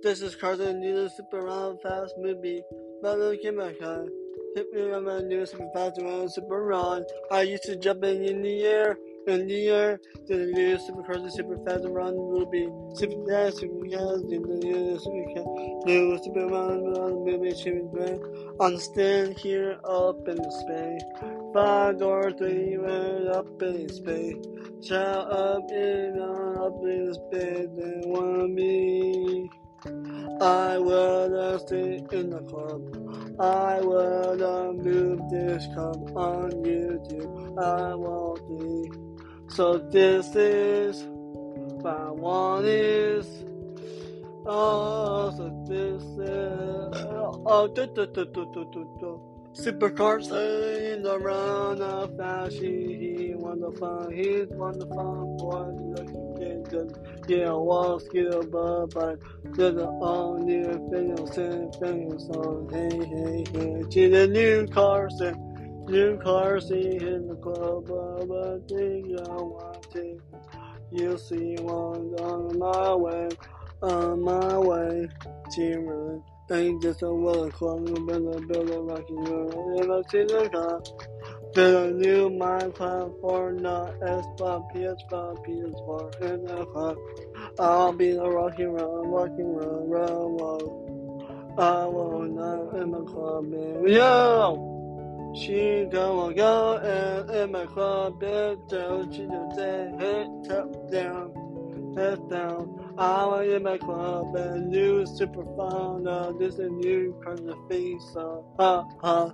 This is Carson new super round fast movie. But look at my car. Hit me on my new super fast around super run. I used to jump in, in the air, the air. To the new super Carson super fast run movie. Super fast, super fast, the new super. New super run run movie. Super. On the stand here up in the space. Five door three up in the space. Shout up in up in the space. They want me. I will stay in the club. I will move this come on YouTube. I won't be. So this is my one is. Oh, so this is. Oh, do, do, do, do, do, do, do. Supercar sailing around a fashion. He won the fun. He's won the fun. Boy, looking good. Yeah, walk skill, but but there's an all new thing, same thing, song. Hey, hey, hey. To the new Carson, new Carson in the club, but I think I want to. You see one on my way, on my way, to I just a roller club, build a build a rocky roll. If I see the car, build a new Minecraft for not S5, PS5, PS4, in the car. I'll be the rocky run, rocky run, run, run. I will not in my club, baby. Yo! She gonna go and in my club, down, she just say, hit, tap down, head down. I'm in my club and new super fun. Uh, this is new kind of face. Uh, ha ha.